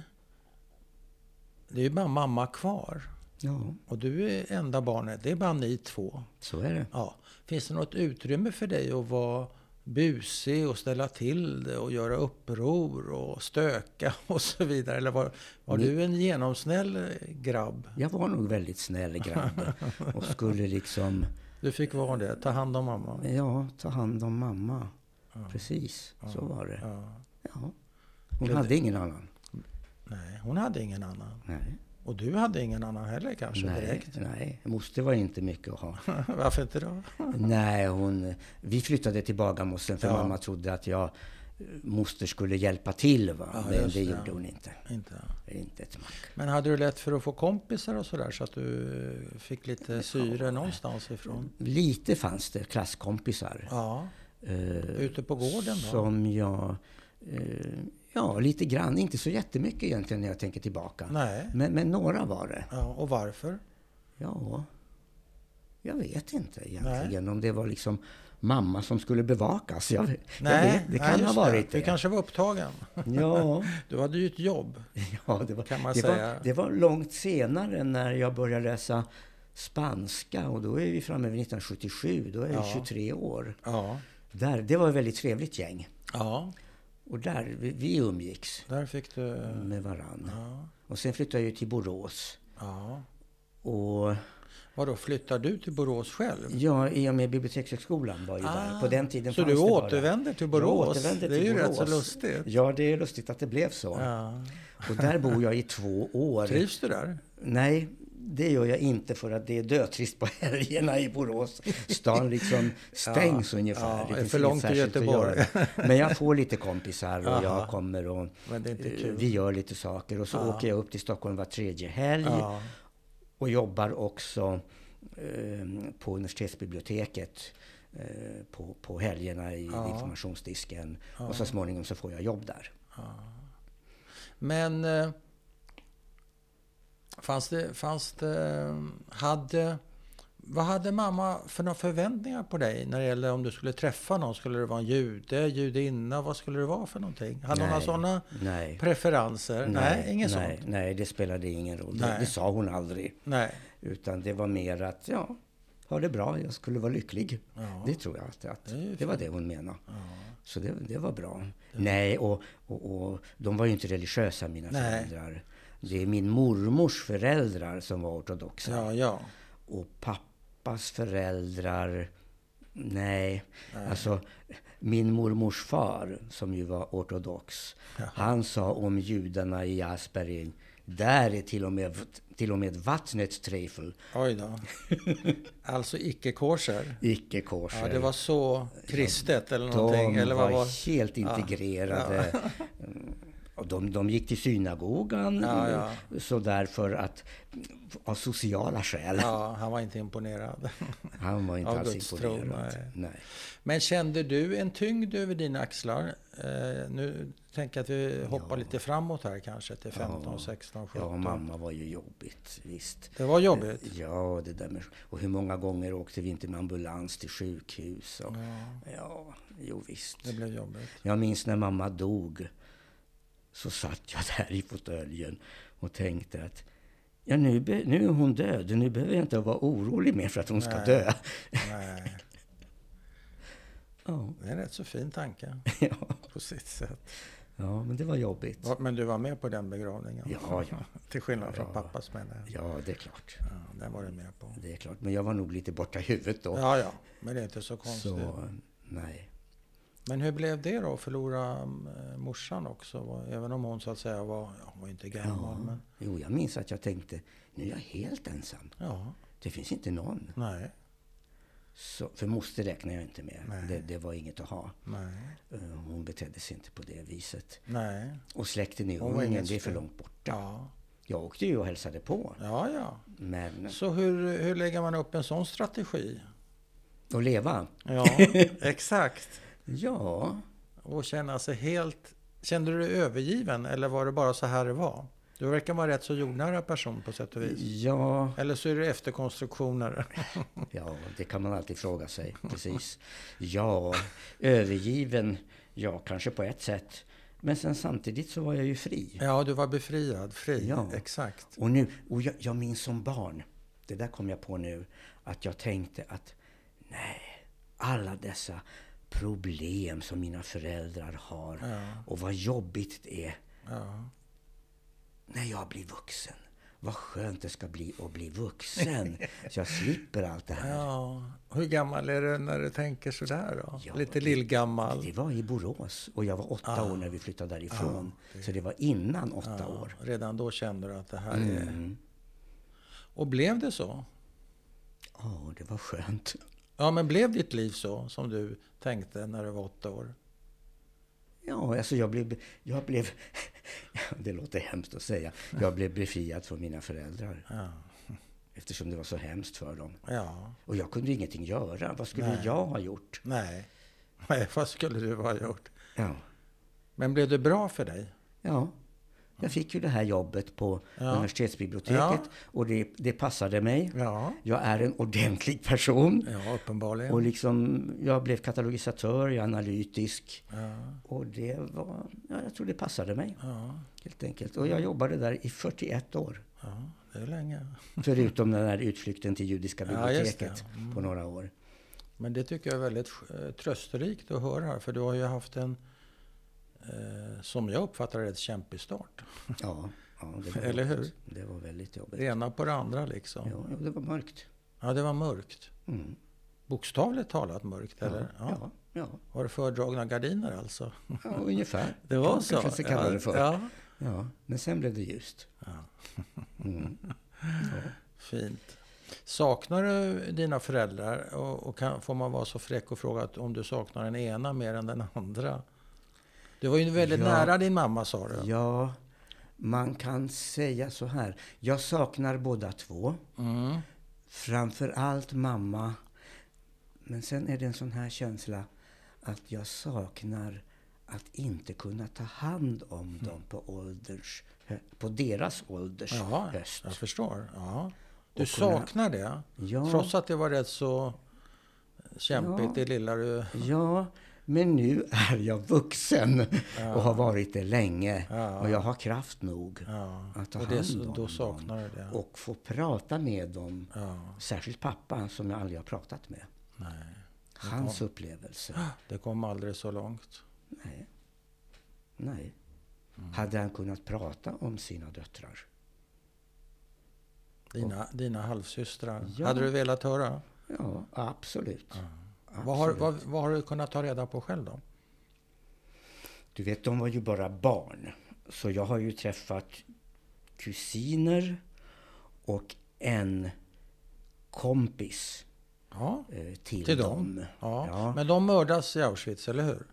Det är ju bara mamma kvar. Ja, Och du är enda barnet. Det är bara ni två. så är det. Ja. Finns det något utrymme för dig att vara busig och ställa till det och göra uppror och stöka och så vidare? Eller var, var Ni- du en genomsnäll grabb? Jag var nog väldigt snäll grabb och skulle liksom Du fick vara det, ta hand om mamma. ja, ta hand om mamma. Ja. Precis, så var det. Ja. Ja. Hon hade ingen annan. Nej, hon hade ingen annan. Nej, Och du hade ingen annan heller kanske nej, direkt? nej. Moster var inte mycket att ha. Varför inte då? Nej, hon, vi flyttade till Bagarmossen för Ja. mamma trodde att jag, moster skulle hjälpa till. Va? Ja, Men det gjorde hon inte. Inte. Inte ett mack. Men hade du lätt för att få kompisar och sådär så att du fick lite syre någonstans ifrån? Lite fanns det klasskompisar. Ja, eh, ute på gården då? Som jag... Eh, ja, lite grann. Inte så jättemycket egentligen när jag tänker tillbaka. Nej. Men, men några var det. Ja, och varför? Ja, jag vet inte egentligen om det var liksom mamma som skulle bevakas. Jag, jag vet, det kan nej, ha varit Du det. kanske var upptagen. Ja, Du hade ju ett jobb. ja det, var, Kan man det, säga. var, det var långt senare när jag började läsa spanska och då är vi framme vid 1977. Då är jag Ja. 23 år. Ja. Där, det var ett väldigt trevligt gäng. Ja, Och där, vi, vi umgicks där fick du... med varann. Ja. Och sen flyttade jag ju till Borås. ja. Och Vadå, flyttar du till Borås själv? ja, i och med Bibliotekshögskolan var ju där. På den tiden Ah. så du återvänder till Jag Borås? återvänder det är till ju rätt Borås. så lustigt. Ja, det är lustigt att det blev så. Ja. Och där bor jag i två år. Trivs du där? Nej, det gör jag inte för att det är dötrist på helgerna i Borås. Stan liksom stängs ungefär. ja, det är för långt till Göteborg. Men jag får lite kompisar och Aha. jag kommer och vi gör lite saker. Och så Ja. åker jag upp till Stockholm var tredje helg Ja. och jobbar också eh, på universitetsbiblioteket eh, på, på helgerna i Ja. informationsdisken. Och så småningom så får jag jobb där. Men eh, fanns det, fanns det, hade, vad hade mamma för några förväntningar på dig när det gäller om du skulle träffa någon? Skulle det vara en jude, judinna? Vad skulle det vara för någonting? Hade hon några Nej. sådana Nej. preferenser? Nej, inget nej, sånt? Nej, det spelade ingen roll. Det, Nej. det sa hon aldrig. Nej. Utan det var mer att, ja, ha det bra, jag skulle vara lycklig. Ja. Det tror jag att, att Det det var det hon menade. Så det, det var bra. Nej, och, och, och de var ju inte religiösa mina Nej. föräldrar. Det är min mormors föräldrar som var ortodoxa. Ja, ja. Och pappas föräldrar, nej. Alltså, min mormors far, som ju var ortodox, han sa om judarna i Asperger, där är till och med, till och med vattnet trefel, Oj då. Alltså icke kosher. icke kosher. Ja, det var så kristet eller någonting? De eller vad var... helt integrerade. Mm. De, de gick till synagogan Ja, ja. så därför att av sociala skäl. Ja, han var inte imponerad. Han var inte Av alls Guds tro, imponerad. nej. nej. Men kände du en tyngd över dina axlar? Eh, nu tänker jag att vi hoppar lite framåt här kanske till 15, 16, 17. Ja, mamma var ju jobbigt, visst. Det var jobbigt. Ja, det där med... Och hur många gånger åkte vi inte med ambulans till sjukhus? Och, Ja, ja, jo visst. det blev jobbigt. Jag minns när mamma dog. Så satt jag där i fåtöljen och tänkte att ja, nu, be, nu är hon död. Nu behöver jag inte vara orolig mer för att hon ska Nej. dö. Nej, Ja, det är en rätt så fin tanke ja, på sitt sätt. ja, men det var jobbigt. Men du var med på den begravningen? Ja, ja. Till skillnad från Ja. pappas menar jag. Ja, det är klart. Ja, den var du med på. Det är klart. Men jag var nog lite borta i huvudet då. Ja, ja, men det är inte så konstigt. så, nej. Men hur blev det då att förlora eh, morsan också? Även om hon så att säga var, ja, hon var inte gammal, men Jo, jag minns att jag tänkte, nu är jag helt ensam. ja, Det finns inte någon. nej. Så, för moster räknar jag inte med. Det, det var inget att ha. Nej. Eh, Hon betedde sig inte på det viset. Nej. Och släkten i Ungern, ingen det är för långt borta. Ja. Jag åkte ju och hälsade på. Ja, ja. Men Så hur, hur lägger man upp en sån strategi? att leva? Ja, exakt. Ja, Och känna sig helt... Kände du dig övergiven eller var det bara så här det var? Du verkar vara rätt så jordnära person på sätt och vis. ja, Eller så är det efterkonstruktioner. ja, det kan man alltid fråga sig. Precis. Ja, övergiven, ja, kanske på ett sätt. Men sen samtidigt så var jag ju fri. Ja, du var befriad, fri. Ja. Exakt. Och, nu, och jag, jag minns som barn, det där kom jag på nu, att jag tänkte att nej, alla dessa problem som mina föräldrar har Ja. och vad jobbigt det är Ja. när jag blir vuxen. Vad skönt det ska bli att bli vuxen. Så jag slipper allt det här. ja. Hur gammal är du när du tänker sådär då? Ja, Lite det- lillgammal? Det var i Borås och jag var åtta Ah. år när vi flyttade därifrån. Så det var innan åtta år. redan då kände du att det här är... Mm. Och blev det så? Ja, det var skönt. Ja, men blev ditt liv så som du tänkte när du var åtta år? Ja, alltså jag blev, jag blev, det låter hemskt att säga, jag blev befriad från mina föräldrar. Ja. Eftersom det var så hemskt för dem. Ja. Och jag kunde ingenting göra. Vad skulle Nej. jag ha gjort? Nej. Nej, vad skulle du ha gjort? Ja, Men blev det bra för dig? ja. Jag fick ju det här jobbet på Ja. universitetsbiblioteket Ja. och det, det passade mig. Ja. Jag är en ordentlig person. Ja, uppenbarligen. Och liksom, jag blev katalogisatör, jag är analytisk. Och det var, ja, jag tror det passade mig helt enkelt. Och jag jobbade där i 41 år. ja, det är länge. Förutom den här utflykten till Judiska biblioteket. Mm. på några år. Men det tycker jag är väldigt eh, trösterikt att höra. För du har ju haft en, eh, som jag uppfattar det, ett kämpig start. Ja, ja det Eller hur? Det var väldigt jobbigt. Det ena på det andra liksom. Ja, ja, det var mörkt. Ja, det var mörkt. Mm. Bokstavligt talat mörkt, eller? Ja, ja, ja, Var det fördragna gardiner alltså? ja, ungefär. Det var så? kanske ska kalla det för. Ja. Ja, men sen blev det ljust. ja. Mm. Fint. Saknar du dina föräldrar? Och, och kan, får man vara så fräck och fråga om du saknar den ena mer än den andra? Du var ju väldigt Ja. nära din mamma sa du. Ja, man kan säga så här. Jag saknar båda två. Mm. Framför allt mamma. Men sen är det en sån här känsla att jag saknar att inte kunna ta hand om dem på, ålders, på deras ålders Ja, höst. jag förstår. Ja. Du Och kunna- saknar det? Ja. Trots att det var rätt så kämpigt, Ja. det lilla du... Ja, men nu är jag vuxen och har varit det länge. Ja. Och jag har kraft nog Ja. att ta Och det, hand om då dem. saknar du det? Och få prata med dem. Ja. Särskilt pappa som jag aldrig har pratat med. Nej. Hans upplevelse. Det kom aldrig så långt. Nej. Nej. Mm. Hade han kunnat prata om sina döttrar? Dina, dina halvsystrar. Ja. Hade du velat höra? Ja, absolut. Vad har, vad, vad har du kunnat ta reda på själv då? Du vet, de var ju bara barn. Så jag har ju träffat kusiner och en kompis Ja, eh, till, till dem. dem. Ja. Ja. Men de mördas i Auschwitz, eller hur?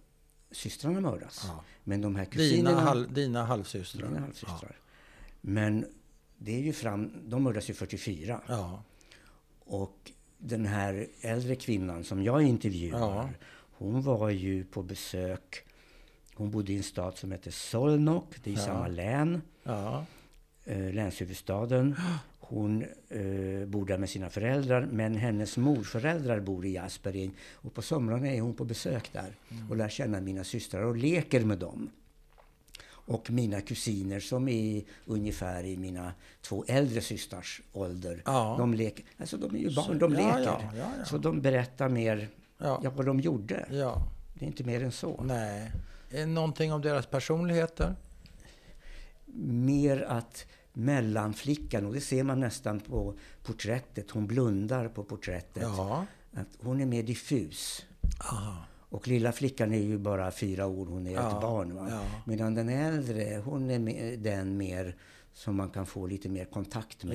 Systrarna mördas. Ja. Men de här Dina, kusinerna... hal, dina halvsystrar. Mina halvsystrar. Men det är ju fram... De mördas ju 44. Ja. Och den här äldre kvinnan som jag intervjuar, Ja. hon var ju på besök. Hon bodde i en stad som heter Solnok, det är i Ja. samma län, Ja. eh, länshuvudstaden. Hon eh, bor där med sina föräldrar, men hennes morföräldrar bor i Asperin. Och på somrarna är hon på besök där Mm. och lär känna mina systrar och leker med dem. Och mina kusiner som är ungefär i mina två äldre systrars ålder. Ja. De, leker, alltså de är ju barn, Så- de leker. ja, ja. Så de berättar mer Ja. vad de gjorde. ja. Det är inte mer än så. Nej. Någonting om deras personligheter? Mer att mellanflickan, och det ser man nästan på porträttet, hon blundar på porträttet. Ja. Att hon är mer diffus. Aha. Och lilla flickan är ju bara fyra år, hon är Ja, ett barn. Va? ja. Medan den äldre, hon är den mer som man kan få lite mer kontakt med.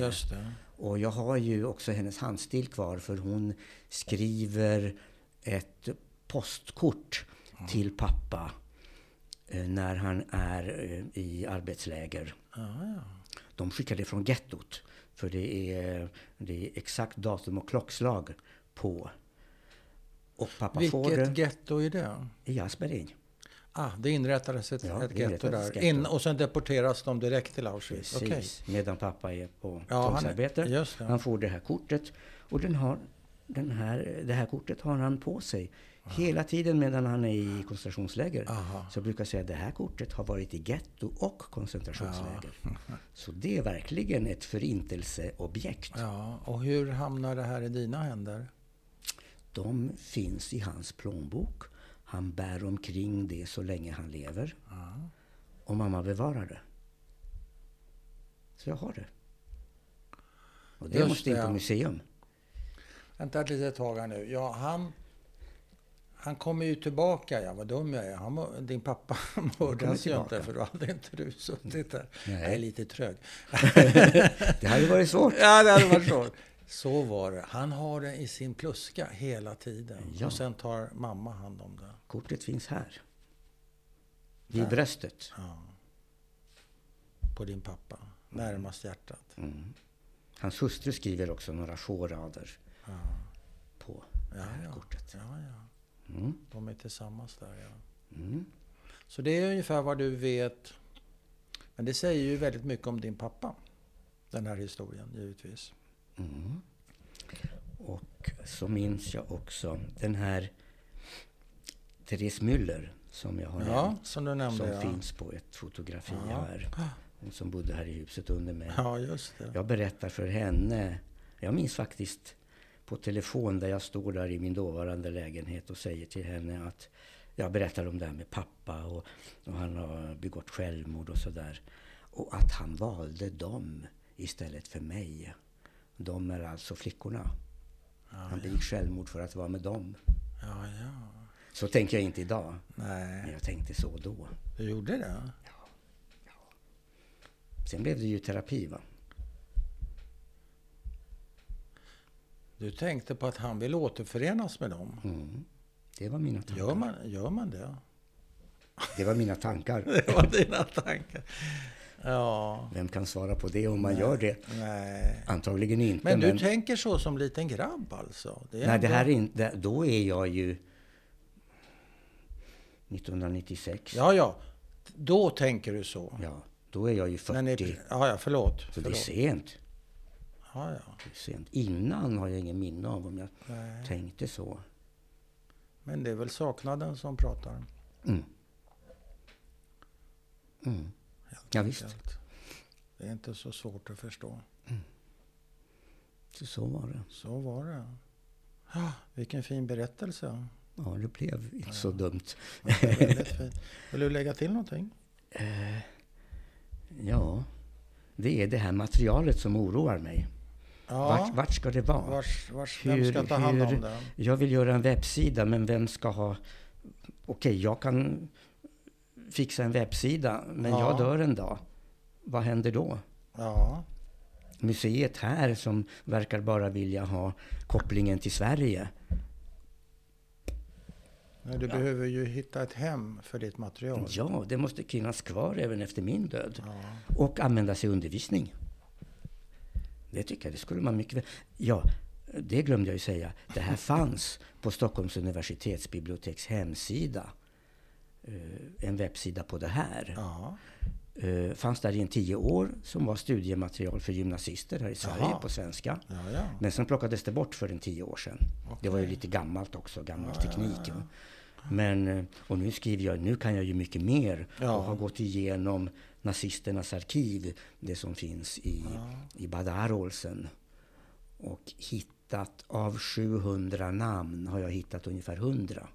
Och jag har ju också hennes handstil kvar för hon skriver ett postkort till pappa eh, när han är eh, i arbetsläger. Ja, ja. De skickar det från gettot. För det är, det är exakt datum och klockslag på. Och pappa Vilket det getto är det? i Asperin. Ah, det inrättades ett, Ja, ett getto där. ett In, getto. och sen deporteras de direkt till Auschwitz? Precis. Medan pappa är på Ja, han tvångsarbete. just det. Han får det här kortet. Och den har, den här, det här kortet har han på sig. Hela tiden medan han är i koncentrationsläger. Aha. Så jag brukar säga att det här kortet har varit i getto och koncentrationsläger. Så det är verkligen ett förintelseobjekt. Ja, och hur hamnar det här i dina händer? De finns i hans plånbok. Han bär omkring det så länge han lever. Och mamma bevarar det. Så jag har det. Och det Just måste in på museum. Vänta ett litet tag här nu. Ja, han, han kommer ju tillbaka. Ja, vad dum jag är. Han, din pappa mördas ju inte för då hade inte du suttit där. Nej. Jag är lite trög. Det hade varit svårt. Ja, det hade varit så. Så var det. Han har det i sin pluska hela tiden. Ja. Och sen tar mamma hand om det. Kortet finns här. Vid bröstet. Ja. På din pappa. Närmast hjärtat. Mm. Hans hustru skriver också några få rader Ja, på det här ja. kortet. ja, ja. Mm. De är tillsammans där, ja. Mm. Så det är ungefär vad du vet. Men det säger ju väldigt mycket om din pappa. Den här historien, givetvis. Mm. Och så minns jag också den här Therese Müller som jag har Ja, nämnt. som nämnde. Som ja. finns på ett fotografi Ja. här. Hon som bodde här i huset under mig. ja, just det. Jag berättar för henne. Jag minns faktiskt på telefon där jag står där i min dåvarande lägenhet och säger till henne att jag berättar om det här med pappa och, och han har begått självmord och sådär. Och att han valde dem istället för mig. De är alltså flickorna. Ja, Han begick självmord för att vara med dem. ja, ja. Så tänker jag inte idag. Men Nej, jag tänkte så då. du gjorde det? Sen blev det ju terapi va. Du tänkte på att han vill återförenas med dem? Mm. Det var mina tankar. Gör man, gör man det? Det var mina tankar. Det var dina tankar. Ja, Vem kan svara på det om man gör det? nej. Antagligen inte. Men du tänker så som liten grabb alltså? Det är nej, det ändå- här är inte... Då är jag ju 1996. Ja, ja. Då tänker du så. Ja, då är jag ju 40. Men i, ja, ja, förlåt. så det är förlåt. sent. Ja, ja. Det är sent. Innan har jag ingen minne av om jag Nej. tänkte så. Men det är väl saknaden som pratar. Mm. Mm. Helt Ja, visst. enkelt. Det är inte så svårt att förstå. Så, så var det. Så var det. Ja, vilken fin berättelse. Ja, det blev inte så dumt. Ja. Vill du lägga till någonting? Eh, ja, det är det här materialet som oroar mig. Ja, Vart, vart ska det vara? vars, vars, vem Hur- ska ta hand om det? Jag vill göra en webbsida, men vem ska ha... Okej, jag kan fixa en webbsida, men Ja. jag dör en dag. Vad händer då? Ja, Museet här som verkar bara vilja ha kopplingen till Sverige. men du Ja. behöver ju hitta ett hem för ditt material. Ja, det måste finnas kvar även efter min död. Ja. Och användas i undervisning. Det tycker jag, det skulle man mycket väl... Ja, det glömde jag ju säga. Det här fanns på Stockholms universitetsbiblioteks hemsida. Eh, En webbsida på det här. Ja. Eh, Fanns där i en tio år som var studiematerial för gymnasister här i Sverige Jaha. på svenska. Ja, ja. Men sen plockades det bort för en tio år sedan. Det var ju lite gammalt också, gammal Ja, teknik. Men, eh, och nu skriver jag, nu kan jag ju mycket mer och har gått igenom nazisternas arkiv, det som finns i, i Bad Arolsen. Och hittat, av 700 namn har jag hittat ungefär 100.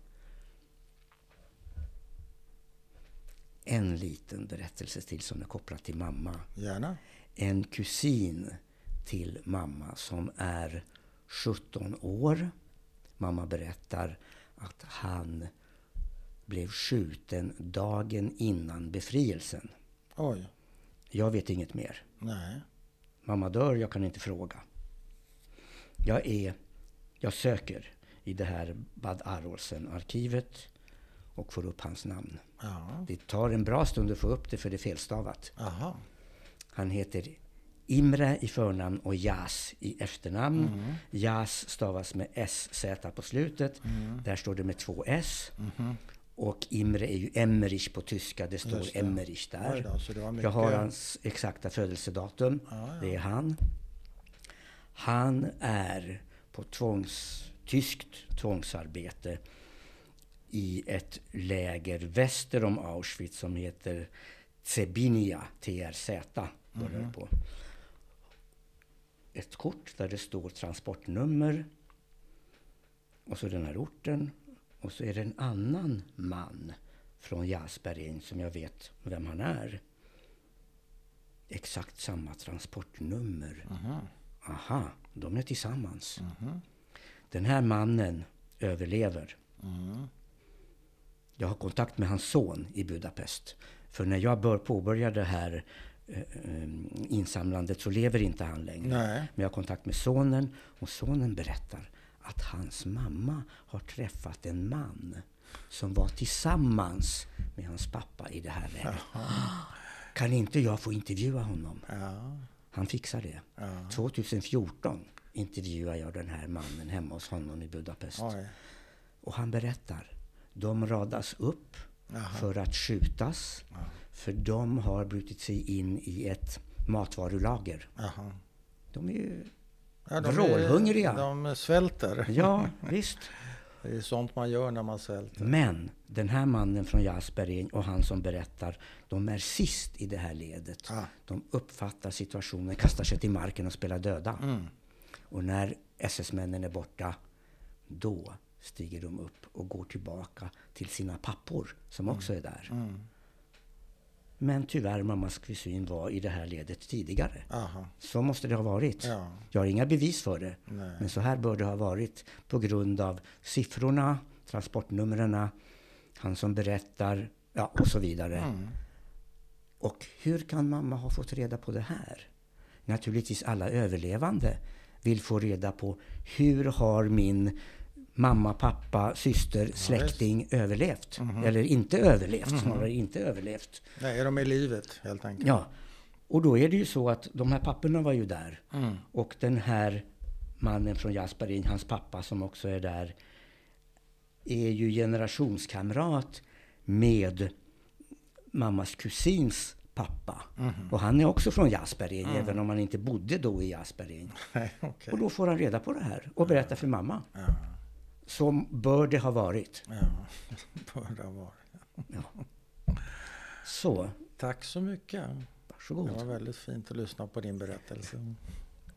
En liten berättelse till som är kopplad till mamma Gärna. en kusin till mamma som är 17 år. Mamma berättar att han blev skjuten dagen innan befrielsen. Oj. Jag vet inget mer. Nej. Mamma dör, jag kan inte fråga. Jag är... Jag söker i det här Bad Arolsen-arkivet och får upp hans namn. Ja. Det tar en bra stund att få upp det för det är felstavat. Aha. Han heter Imre i förnamn och Jas i efternamn. Mm. Jas stavas med SZ på slutet. Mm. Där står det med två S. Mhm. Och Imre är ju Emmerich på tyska. Det står det. Emmerich där. då, var Jag mycket... har hans exakta födelsedatum. Ja, ja. Det är han. Han är på tvångs, tyskt tvångsarbete i ett läger väster om Auschwitz som heter Tsebinia, TRZ, det på. Ett kort där det står transportnummer och så den här orten och så är det en annan man från Jasbergen som jag vet vem han är. Exakt samma transportnummer. Mhm. Aha, de är tillsammans. Mhm. Den här mannen överlever. Mm. Jag har kontakt med hans son i Budapest. För när jag bör påbörja det här eh, eh, insamlandet så lever inte han längre. Nej. Men jag har kontakt med sonen och sonen berättar att hans mamma har träffat en man som var tillsammans med hans pappa i det här läget. Kan inte jag få intervjua honom? Ja. Han fixar det. Ja. 2014 intervjuar jag den här mannen hemma hos honom i Budapest. Oj. Och han berättar. De radas upp Jaha. för att skjutas. Ja. För de har brutit sig in i ett matvarulager. Jaha. De är ju... Ja, Vrålhungriga. De svälter. Ja, visst. Det är sånt man gör när man svälter. Men den här mannen från Jaspergin och han som berättar, de är sist i det här ledet. Ah. De uppfattar situationen, kastar sig till marken och spelar döda. Mm. Och när SS-männen är borta, då stiger de upp och går tillbaka till sina pappor som också är där. Mm. Men tyvärr, mammas kusin var i det här ledet tidigare. Aha. Så måste det ha varit. Ja. Jag har inga bevis för det. Nej. Men så här bör det ha varit på grund av siffrorna, transportnumren, han som berättar ja, och så vidare. Mm. Och hur kan mamma ha fått reda på det här? Naturligtvis alla överlevande vill få reda på hur har min mamma, pappa, syster, släkting överlevt? Mhm. Eller inte överlevt, snarare inte överlevt. Nej, är de i livet helt enkelt? Ja, och då är det ju så att de här papporna var ju där. Mm. Och den här mannen från Jasparin, hans pappa som också är där, är ju generationskamrat med mammas kusins pappa. Och han är också från Jasperin, även om han inte bodde då i Jasperin. Okej. Och då får han reda på det här och berättar för mamma. Så bör det ha varit. Ja. Bör det ha varit. Ja. Så, Tack så mycket. Det varsågod. var väldigt fint att lyssna på din berättelse.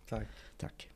Tack. Tack.